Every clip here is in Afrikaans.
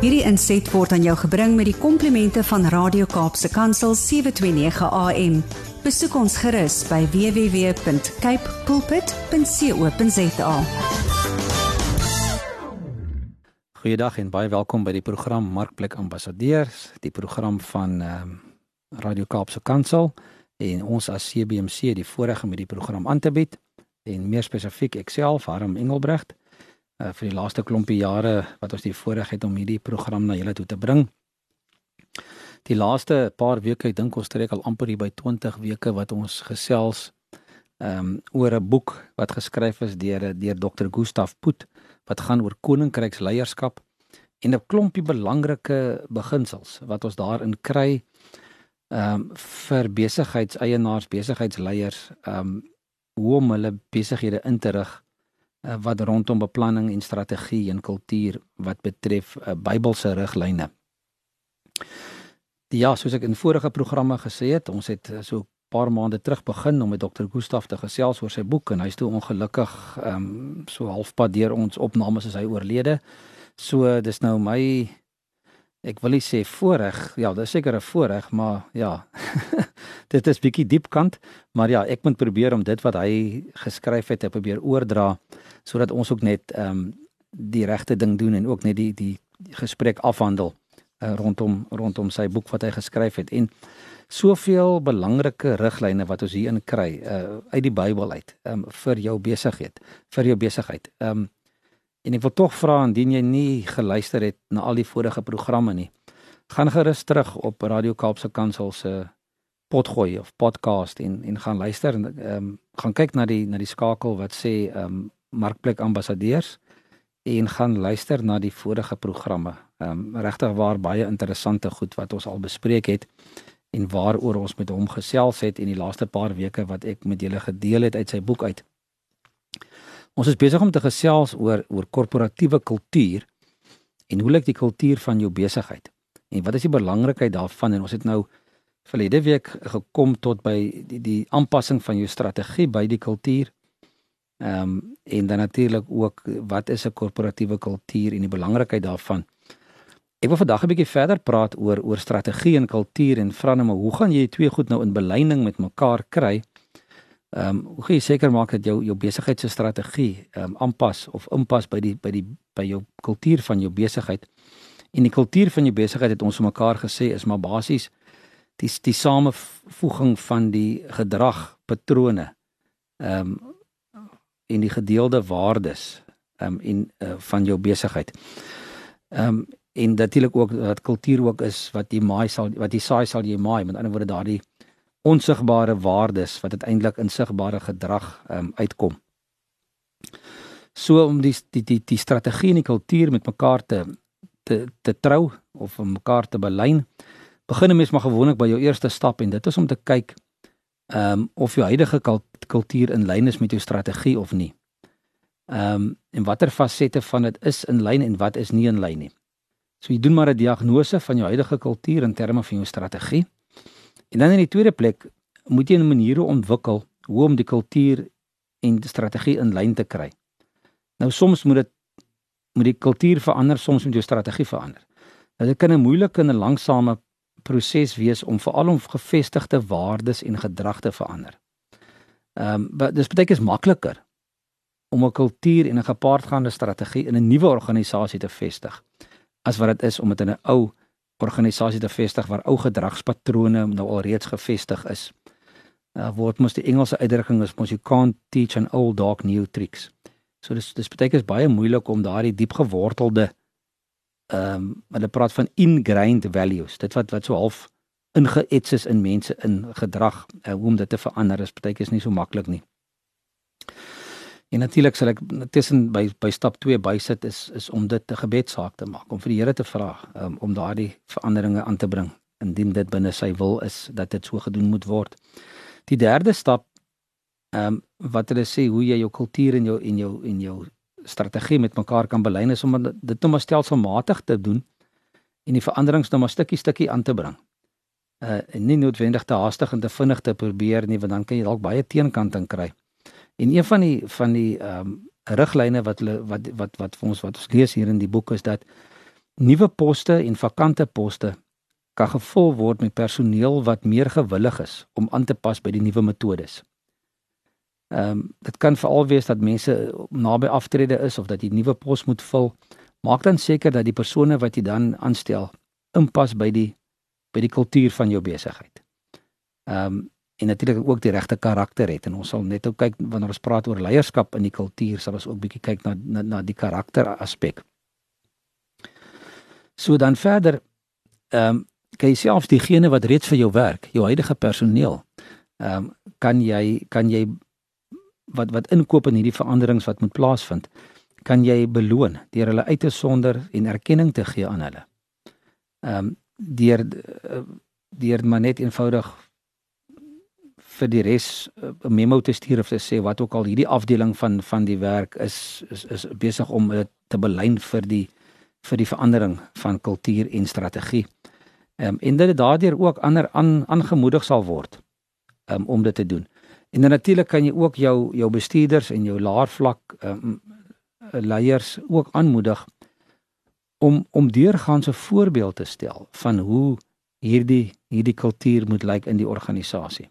Hierdie inset word aan jou gebring met die komplimente van Radio Kaapse Kansel 729 AM. Besoek ons gerus by www.cape pulpit.co.za. Goeiedag en baie welkom by die program Markplek Ambassadeurs, die program van ehm um, Radio Kaapse Kansel en ons as CBC die voorreg om hierdie program aan te bied en meer spesifiek ek self Harm Engelbrecht uh, vir die laaste klompie jare wat ons die voorreg het om hierdie program na julle toe te bring. Die laaste paar weke, ek dink ons trek al amper hier by 20 weke wat ons gesels ehm um, oor 'n boek wat geskryf is deur deur Dr. Gustaf Poot wat gaan oor koninkryksleierskap en 'n klompie belangrike beginsels wat ons daarin kry ehm um, vir besigheidseienaars, besigheidsleiers, ehm um, hoe om hulle besighede in te rig uh, wat rondom beplanning en strategie en kultuur wat betref uh, Bybelse riglyne. Ja, soos ek in vorige programme gesê het, ons het uh, so 'n paar maande terug begin om met Dr. Gustaf te gesels oor sy boek en hy's toe ongelukkig ehm um, so halfpad deur ons opnames as hy oorlede. So dis nou my ek wil nie sê voorreg, ja, dis seker 'n voorreg, maar ja. dit is bietjie diepkant, maar ja, ek moet probeer om dit wat hy geskryf het te probeer oordra sodat ons ook net ehm um, die regte ding doen en ook net die die gesprek afhandel uh, rondom rondom sy boek wat hy geskryf het en soveel belangrike riglyne wat ons hierin kry uh, uit die Bybel uit um, vir jou besigheid, vir jou besigheid. Ehm um, En ek wil tog vra indien jy nie geluister het na al die vorige programme nie, gaan gerus terug op Radio Kaapse Kansel se potgooi of podcast en en gaan luister en ehm um, gaan kyk na die na die skakel wat sê ehm um, markplek ambassadeurs en gaan luister na die vorige programme. Ehm um, regtig waar baie interessante goed wat ons al bespreek het en waaroor ons met hom gesels het in die laaste paar weke wat ek met julle gedeel het uit sy boek uit. Ons is besig om te gesels oor oor korporatiewe kultuur en hoe lyk die kultuur van jou besigheid? En wat is die belangrikheid daarvan? En ons het nou verlede week gekom tot by die die aanpassing van jou strategie by die kultuur. Ehm um, en dan natuurlik ook wat is 'n korporatiewe kultuur en die belangrikheid daarvan. Ek wil vandag 'n bietjie verder praat oor oor strategie en kultuur en vra nou maar hoe gaan jy twee goed nou in belyding met mekaar kry? Ehm um, hoe gaan jy seker maak dat jou jou besigheid se strategie ehm um, aanpas of inpas by die by die by jou kultuur van jou besigheid? En die kultuur van jou besigheid het ons mekaar gesê is maar basies die die samevoeging van die gedragpatrone ehm um, en die gedeelde waardes ehm um, en uh, van jou besigheid. Ehm um, en natuurlik ook dat kultuur ook is wat jy maai sal wat jy saai sal jy maai met ander woorde daardie onsigbare waardes wat uiteindelik in sigbare gedrag um, uitkom. So om die die die die strategie en die kultuur met mekaar te te te trou of mekaar te belyn, begin 'n mens maar gewoonlik by jou eerste stap en dit is om te kyk ehm um, of jou huidige kultuur in lyn is met jou strategie of nie. Ehm um, en watter fasette van dit is in lyn en wat is nie in lyn nie. So jy doen maar 'n diagnose van jou huidige kultuur in terme van jou strategie. En dan in die tweede plek moet jy 'n maniere ontwikkel hoe om die kultuur en die strategie in lyn te kry. Nou soms moet dit moet die kultuur verander, soms moet jou strategie verander. Nou dit kan 'n moeilike en 'n langsame proses wees om veral om gevestigde waardes en gedrag te verander. Ehm um, dis baie keer makliker om 'n kultuur en 'n gepaardgaande strategie in 'n nuwe organisasie te vestig as wat dit is om dit in 'n ou organisasie te vestig waar ou gedragspatrone nou al reeds gevestig is. Uh, word mos die Engelse uitdrukking is mos you can't teach an old dog new tricks. So dis dis beteken is baie moeilik om daardie diep gewortelde ehm um, hulle praat van ingrained values. Dit wat wat so half ingeets is in mense in gedrag uh, om dit te verander is beteken is nie so maklik nie. En natuurlik sal ek tussen by by stap 2 bysit is is om dit 'n gebedsaak te maak, om vir die Here te vra um, om daardie veranderinge aan te bring indien dit binne sy wil is dat dit so gedoen moet word. Die derde stap ehm um, wat hulle sê hoe jy jou kultuur en jou en jou en jou strategie met mekaar kan belyn is om dit nou maar stelselmatig te doen en die veranderings nou maar stukkie stukkie aan te bring. Uh en nie noodwendig te haastig en te vinnig te probeer nie want dan kan jy dalk baie teenkanting kry. En een van die van die ehm um, riglyne wat hulle wat wat wat vir ons wat ons lees hier in die boek is dat nuwe poste en vakante poste kan gevul word met personeel wat meer gewillig is om aan te pas by die nuwe metodes. Ehm um, dit kan veral wees dat mense naby aftrede is of dat jy nuwe pos moet vul. Maak dan seker dat die persone wat jy dan aanstel inpas by die by die kultuur van jou besigheid. Ehm um, en natuurlik ook die regte karakter het en ons sal net ook kyk wanneer ons praat oor leierskap in die kultuur sal ons ook bietjie kyk na na, na die karakter aspek. So dan verder ehm um, kan jy selfs diegene wat reeds vir jou werk, jou huidige personeel, ehm um, kan jy kan jy wat wat inkoop in hierdie veranderings wat moet plaasvind, kan jy beloon deur hulle uit te sonder en erkenning te gee aan hulle. Ehm um, deur eh, deur maar net eenvoudig vir die res eh, 'n memo te stuur of te sê wat ook al hierdie afdeling van van die werk is is is besig om dit te belyn vir die vir die verandering van kultuur en strategie. Ehm um, en dit daardeur ook ander aan aangemoedig sal word um, om dit te doen. En dan natuurlik kan jy ook jou jou bestuurders en jou laer vlak ehm um, leiers ook aanmoedig om om deurgaans 'n voorbeeld te stel van hoe hierdie hierdie kultuur moet lyk in die organisasie.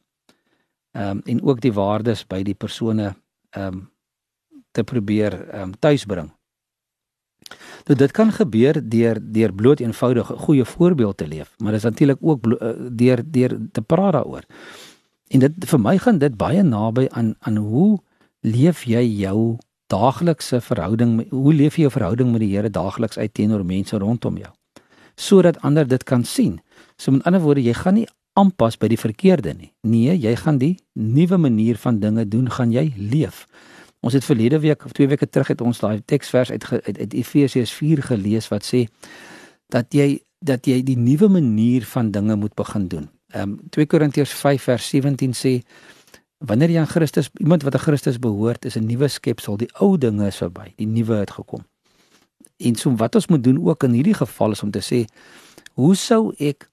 Ehm um, en ook die waardes by die persone ehm um, te probeer ehm um, tuisbring. Nou dit kan gebeur deur deur bloot eenvoudig 'n goeie voorbeeld te leef, maar dit is natuurlik ook uh, deur deur te praat daaroor. En dit vir my gaan dit baie naby aan aan hoe leef jy jou daaglikse verhouding hoe leef jy jou verhouding met die Here daagliks uit teenoor mense rondom jou sodat ander dit kan sien. So met ander woorde, jy gaan nie aanpas by die verkeerde nie. Nee, jy gaan die nuwe manier van dinge doen, gaan jy leef. Ons het verlede week of twee weke terug het ons daai teksvers uit uit, uit Efesiërs 4 gelees wat sê dat jy dat jy die nuwe manier van dinge moet begin doen. Ehm um, 2 Korintiërs 5 vers 17 sê wanneer jy aan Christus iemand wat aan Christus behoort is 'n nuwe skepsel, die ou dinge is verby, die nuwe het gekom. En so wat ons moet doen ook in hierdie geval is om te sê hoe sou ek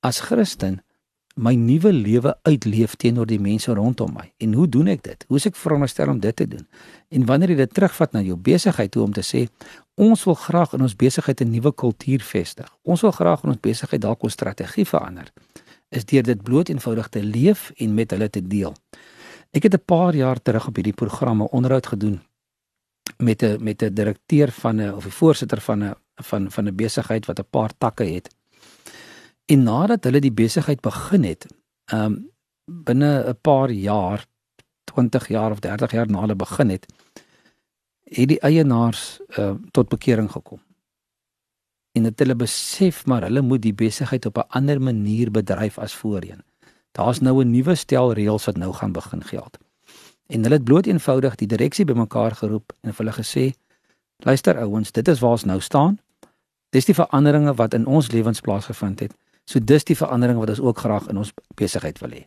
as Christen my nuwe lewe uitleef teenoor die mense rondom my. En hoe doen ek dit? Hoe is ek veronderstel om dit te doen? En wanneer jy dit terugvat na jou besigheid toe om te sê ons wil graag in ons besigheid 'n nuwe kultuur vestig. Ons wil graag in ons besigheid dalk ons strategie verander is deur dit bloot eenvoudig te leef en met hulle te deel. Ek het 'n paar jaar terug op hierdie programme onderhoud gedoen met 'n met 'n direkteur van 'n of 'n voorsitter van 'n van van 'n besigheid wat 'n paar takke het. En nadat hulle die besigheid begin het, ehm um, binne 'n paar jaar, 20 jaar of 30 jaar na hulle begin het, het die eienaars uh, tot bekering gekom en dit hulle besef maar hulle moet die besigheid op 'n ander manier bedryf as voorheen. Daar's nou 'n nuwe stel reëls wat nou gaan begin geld. En hulle het bloot eenvoudig die direksie bymekaar geroep en hulle gesê: "Luister ouens, dit is waar ons nou staan. Dis die veranderinge wat in ons lewens plaasgevind het. So dis die veranderinge wat ons ook graag in ons besigheid wil hê."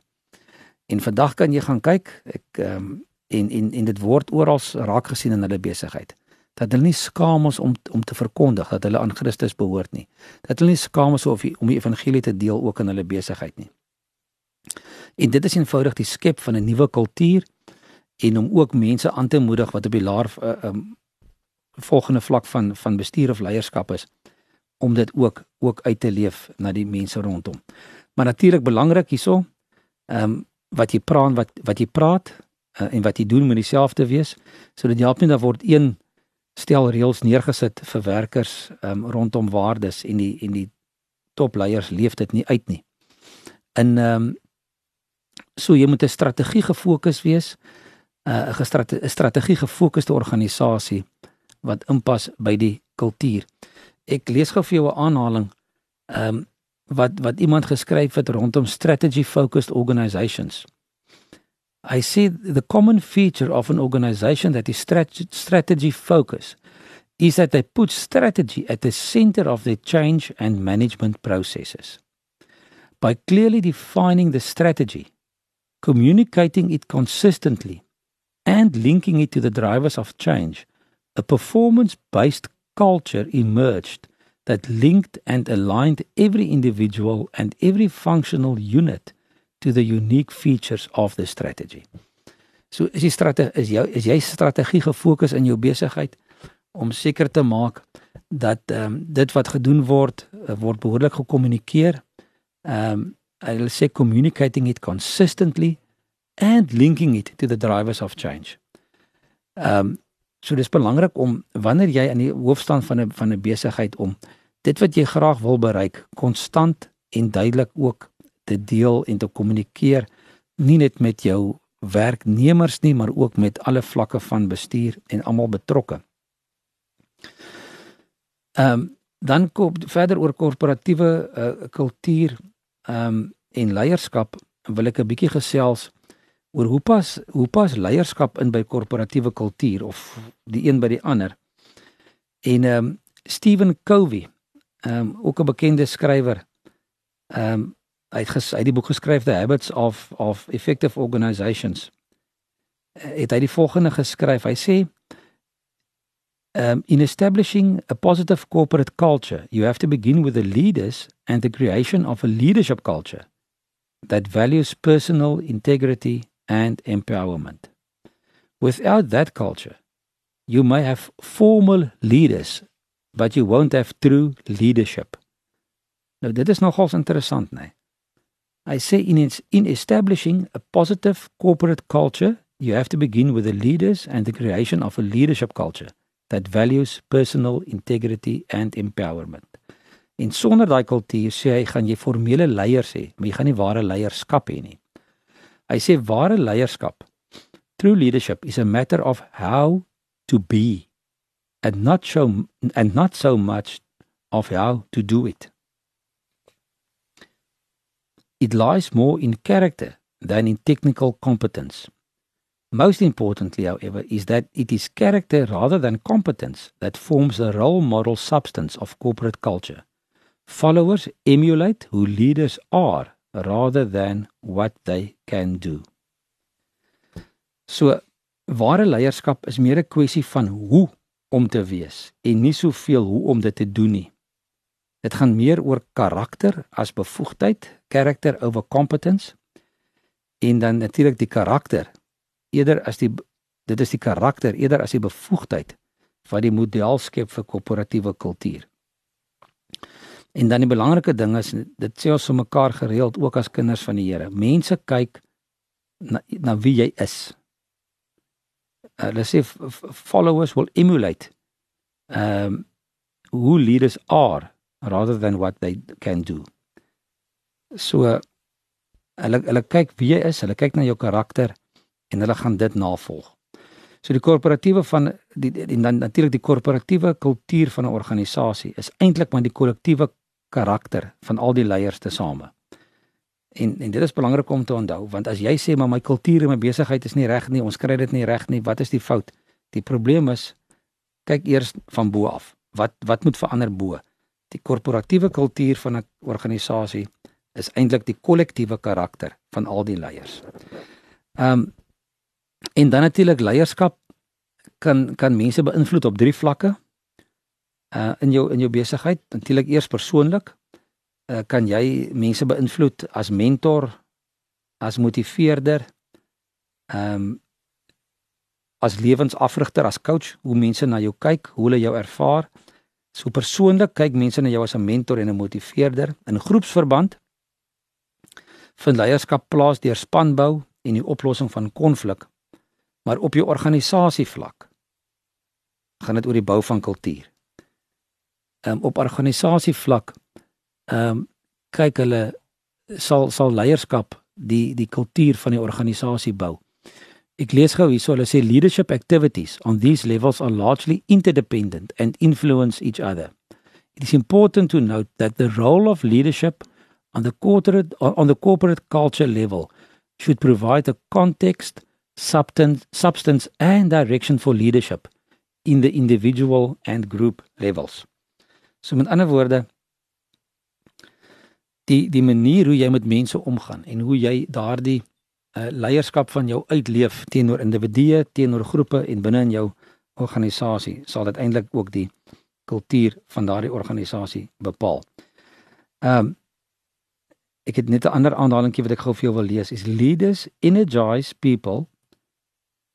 En vandag kan jy gaan kyk, ek ehm um, en en en dit word oral raak gesien in hulle besigheid dat hulle nie skaam is om om te verkondig dat hulle aan Christus behoort nie. Dat hulle nie skaam is of om die evangelie te deel ook in hulle besigheid nie. En dit is eenvoudig die skep van 'n nuwe kultuur en om ook mense aan te moedig wat op die laer uh, um, volgende vlak van van bestuur of leierskap is om dit ook ook uit te leef na die mense rondom. Maar natuurlik belangrik hierso, ehm um, wat jy praat wat wat jy praat uh, en wat jy doen moet dieselfde wees sodat jy help nie dat word een stel reëls neergesit vir werkers um, rondom waardes en die en die topleiers leef dit nie uit nie. In ehm um, so jy moet 'n strategie gefokus wees, uh, 'n uh, strategie gefokusde organisasie wat inpas by die kultuur. Ek lees gou vir jou 'n aanhaling ehm um, wat wat iemand geskryf het rondom strategy focused organizations. I see the common feature of an organization that is strategy focused is that they put strategy at the center of their change and management processes. By clearly defining the strategy, communicating it consistently, and linking it to the drivers of change, a performance based culture emerged that linked and aligned every individual and every functional unit to the unique features of the strategy. So is die strategie is jou is jy strategie gefokus in jou besigheid om seker te maak dat ehm um, dit wat gedoen word uh, word behoorlik gekommunikeer. Ehm um, hulle sê communicating it consistently and linking it to the drivers of change. Ehm um, so dis belangrik om wanneer jy in die hoofstand van 'n van 'n besigheid om dit wat jy graag wil bereik konstant en duidelik ook te deel en te kommunikeer nie net met jou werknemers nie maar ook met alle vlakke van bestuur en almal betrokke. Ehm um, dan kom verder oor korporatiewe uh, kultuur ehm um, en leierskap wil ek 'n bietjie gesels oor hoe pas hoe pas leierskap in by korporatiewe kultuur of die een by die ander. En ehm um, Stephen Covey, ehm um, ook 'n bekende skrywer, ehm um, hy het ges, hy het die boek geskryf The Habits of of Effective Organizations. Uh, het hy die volgende geskryf. Hy sê um, in establishing a positive corporate culture, you have to begin with the leaders and the creation of a leadership culture that values personal integrity and empowerment. Without that culture, you may have formal leaders, but you won't have true leadership. Nou dit is nogals interessant, né? Nee. I say in in establishing a positive corporate culture, you have to begin with the leaders and the creation of a leadership culture that values personal integrity and empowerment. En sonder daai kultuur sê hy gaan jy formele leiers hê, maar jy gaan nie ware leierskap hê nie. Hy sê ware leierskap true leadership is a matter of how to be and not show and not so much of how to do it. It lies more in character than in technical competence. Most importantly, however, is that it is character rather than competence that forms the role model substance of corporate culture. Followers emulate who leaders are rather than what they can do. So, ware leierskap is meer 'n kwessie van hoe om te wees en nie soveel hoe om dit te doen nie. Dit gaan meer oor karakter as bevoegdheid, character over competence en dan natuurlik die karakter eerder as die dit is die karakter eerder as die bevoegdheid wat die model skep vir korporatiewe kultuur. En dan die belangrike ding is dit sê ons vir mekaar gereeld ook as kinders van die Here. Mense kyk na, na wie jy is. Hulle sê followers will emulate um who leaders are rather than what they can do. So hulle hulle kyk wie jy is, hulle kyk na jou karakter en hulle gaan dit navolg. So die korporatiewe van die en dan natuurlik die korporatiewe kultuur van 'n organisasie is eintlik maar die kollektiewe karakter van al die leiers tesame. En en dit is belangrik om te onthou want as jy sê maar my kultuur en my besigheid is nie reg nie, ons kry dit nie reg nie, wat is die fout? Die probleem is kyk eers van bo af. Wat wat moet verander bo? Die korporatiewe kultuur van 'n organisasie is eintlik die kollektiewe karakter van al die leiers. Ehm um, En dan natuurlik leierskap kan kan mense beïnvloed op drie vlakke. Uh in jou in jou besigheid, natuurlik eers persoonlik. Uh kan jy mense beïnvloed as mentor, as motiveerder, ehm um, as lewensafrigter, as coach, hoe mense na jou kyk, hoe hulle jou ervaar. So persoonlik kyk mense na jou as 'n mentor en 'n motiveerder. In groepsverband vind leierskap plaas deur spanbou en die oplossing van konflik maar op jou organisasie vlak gaan dit oor die bou van kultuur. Ehm um, op organisasie vlak ehm um, kyk hulle sal sal leierskap die die kultuur van die organisasie bou. Ek lees gou hierso hulle sê leadership activities on these levels are largely interdependent and influence each other. It is important to note that the role of leadership on the corporate on the corporate culture level should provide a context substance, substance and direction for leadership in the individual and group levels. So met ander woorde die die manier hoe jy met mense omgaan en hoe jy daardie uh, leierskap van jou uitleef teenoor individue, teenoor groepe en binne in jou organisasie sal dit eintlik ook die kultuur van daardie organisasie bepaal. Ehm um, ek het net 'n ander aanhalingkie wat ek gou vir jou wil lees. Is leaders energize people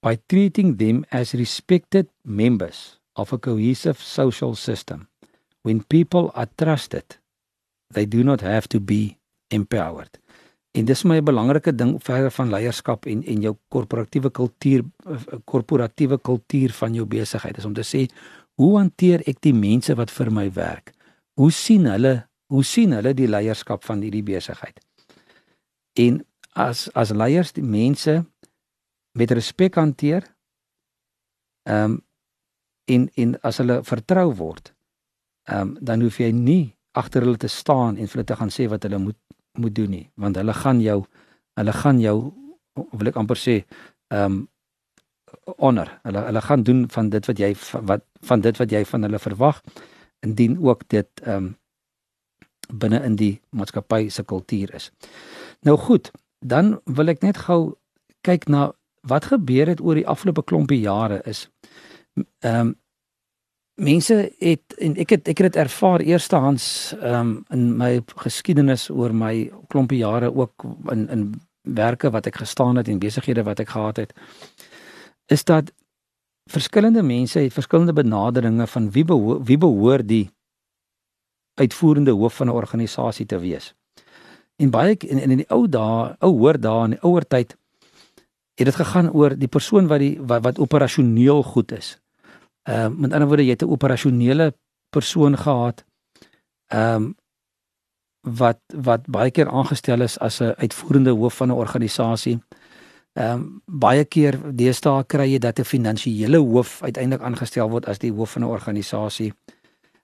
by treating them as respected members of a cohesive social system. When people are trusted they do not have to be empowered en dis my belangrike ding verder van leierskap en en jou korporatiewe kultuur korporatiewe kultuur van jou besigheid is om te sê hoe hanteer ek die mense wat vir my werk? Hoe sien hulle hoe sien hulle die leierskap van hierdie besigheid? En as as leiers die mense met respek hanteer ehm um, en en as hulle vertrou word ehm um, dan hoef jy nie agter hulle te staan en vir hulle te gaan sê wat hulle moet moet doen nie want hulle gaan jou hulle gaan jou wil ek amper sê ehm um, honor hulle hulle gaan doen van dit wat jy wat van dit wat jy van hulle verwag indien ook dit ehm um, binne in die maatskappy se kultuur is. Nou goed, dan wil ek net gou kyk na wat gebeur het oor die afgelope klompie jare is ehm um, mense het en ek het ek het dit ervaar eerstehands um, in my geskiedenis oor my klompie jare ook in in werke wat ek gestaan het en besighede wat ek gehad het is dat verskillende mense het verskillende benaderinge van wie behoor, wie behoort die uitvoerende hoof van 'n organisasie te wees. En baie in in die ou dae, ou hoor dae in die ouer tyd het dit gegaan oor die persoon wat die wat, wat operasioneel goed is. Ehm uh, met ander woorde jy het 'n operasionele persoon gehad. Ehm um, wat wat baie keer aangestel is as 'n uitvoerende hoof van 'n organisasie. Ehm um, baie keer deesdae kry jy dat 'n finansiële hoof uiteindelik aangestel word as die hoof van 'n organisasie.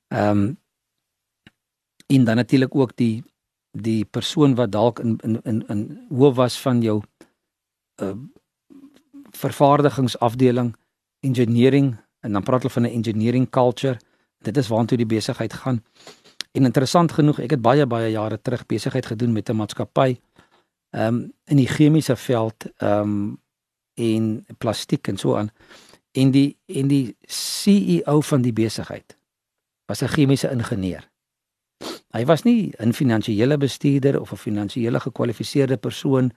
Ehm um, en dan natuurlik ook die die persoon wat dalk in in in in hoof was van jou uh vervaardigingsafdeling, engineering en dan praat hulle van 'n engineering culture. Dit is waartoe die besigheid gaan. En interessant genoeg, ek het baie baie jare terug besigheid gedoen met 'n maatskappy ehm um, in die chemiese veld ehm um, en plastiek en so aan. En die en die CEO van die besigheid was 'n chemiese ingenieur. Hy was nie 'n finansiële bestuurder of 'n finansiële gekwalifiseerde persoon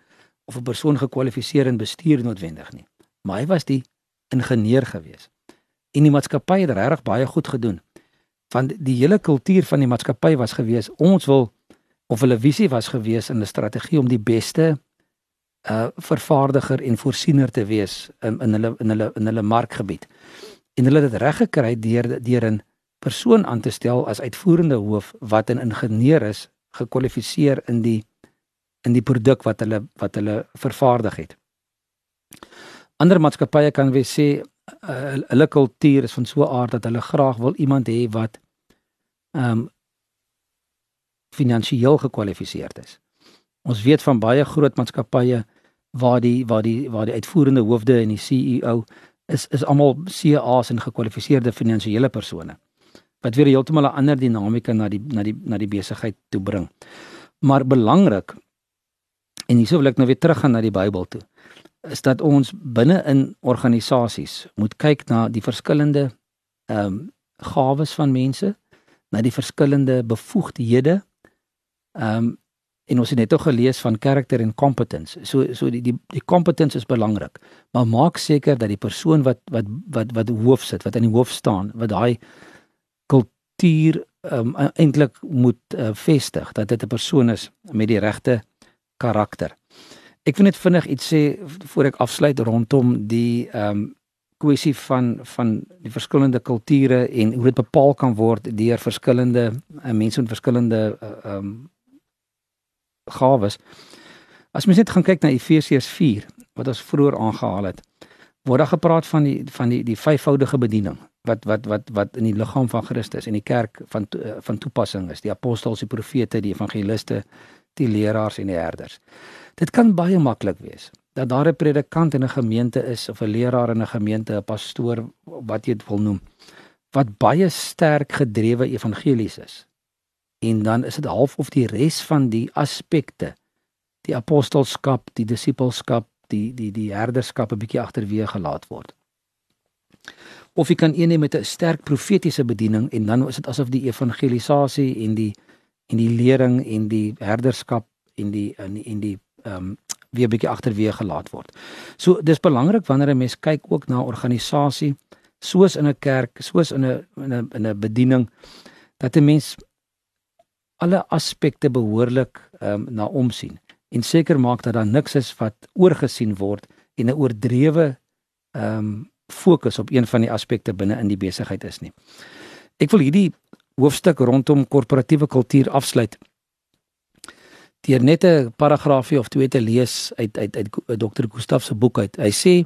of 'n persoon gekwalifiseer in bestuur noodwendig nie, maar hy was die ingenieur geweest en die maatskappy het regtig baie goed gedoen. Want die hele kultuur van die maatskappy was gewees ons wil of hulle visie was gewees in 'n strategie om die beste uh vervaardiger en voorsiener te wees in in hulle in hulle in hulle markgebied. En hulle het dit reg gekry deur deur 'n persoon aan te stel as uitvoerende hoof wat 'n ingenieur is, gekwalifiseer in die in die produk wat hulle wat hulle vervaardig het. Ander maatskappye kan weer sê hulle kultuur is van so 'n aard dat hulle graag wil iemand hê wat ehm um, finansiëel gekwalifiseerd is. Ons weet van baie groot maatskappye waar die waar die waar die uitvoerende hoofde en die CEO is is almal CA's en gekwalifiseerde finansiële persone wat weer heeltemal 'n ander dinamika na die na die na die besigheid toe bring. Maar belangrik en hierso wil ek nou weer teruggaan na die Bybel toe is dat ons binne in organisasies moet kyk na die verskillende ehm um, gawes van mense, na die verskillende bevoegdhede. Ehm um, en ons het net ook gelees van karakter en competence. So so die die die competence is belangrik, maar maak seker dat die persoon wat wat wat wat hoof sit, wat in die hoof staan, wat daai kultuur ehm um, eintlik moet uh, vestig, dat dit 'n persoon is met die regte karakter. Ek wil net vinnig iets sê voor ek afsluit rondom die ehm um, kwessie van van die verskillende kulture en hoe dit bepaal kan word deur verskillende uh, mense met verskillende eh, ehm uh, um, gawes. As mens net gaan kyk na Efesiërs 4 wat ons vroeër aangehaal het, word daar gepraat van die van die die vyfvoudige bediening wat wat wat wat in die liggaam van Christus en die kerk van uh, van toepassing is, die apostels, die profete, die evangeliste, die leraars en die herders. Dit kan baie maklik wees dat daar 'n predikant in 'n gemeente is of 'n leraar in 'n gemeente, 'n pastoor, wat jy dit wil noem, wat baie sterk gedrewe evangelies is. En dan is dit half of die res van die aspekte, die apostelskap, die disippelskap, die die die herderskap 'n bietjie agterweë gelaat word. Of jy kan een hê met 'n sterk profetiese bediening en dan is dit asof die evangelisasie en die en die lering en die herderskap en die en die, en die ehm um, weer bietjie agterweë gelaat word. So dis belangrik wanneer 'n mens kyk ook na organisasie soos in 'n kerk, soos in 'n in 'n in 'n bediening dat 'n mens alle aspekte behoorlik ehm um, na omsien en seker maak dat daar niks is wat oorgesien word en 'n oordrewe ehm um, fokus op een van die aspekte binne in die besigheid is nie. Ek wil hierdie hoofstuk rondom korporatiewe kultuur afsluit deur net 'n paragraafie of twee te lees uit uit uit Dr. Gustaf se boek uit. Hy sê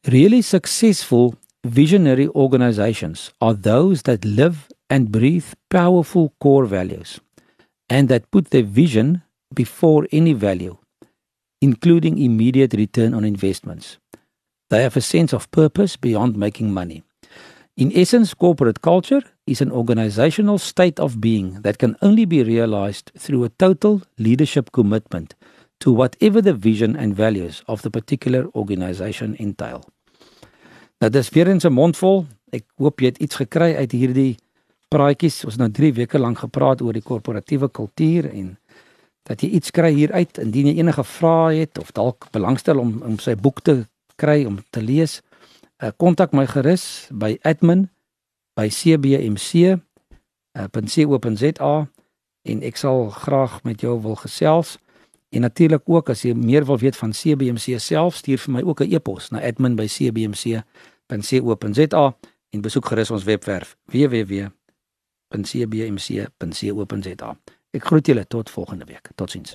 really successful visionary organizations are those that live and breathe powerful core values and that put their vision before any value including immediate return on investments. They have a sense of purpose beyond making money. In essence, corporate culture is an organizational state of being that can only be realized through a total leadership commitment to whatever the vision and values of the particular organization entail. Nou dis weer in 'n mondvol. Ek hoop jy het iets gekry uit hierdie praatjies. Ons het nou 3 weke lank gepraat oor die korporatiewe kultuur en dat jy iets kry hieruit indien jy enige vrae het of dalk belangstel om om sy boek te kry om te lees. Uh, kontak my gerus by admin by cbmc.co.za en ek sal graag met jou wil gesels. En natuurlik ook as jy meer wil weet van CBMC self, stuur vir my ook 'n e-pos na admin@cbmc.co.za en besoek gerus ons webwerf www.cbmc.co.za. Ek groet julle tot volgende week. Totsiens.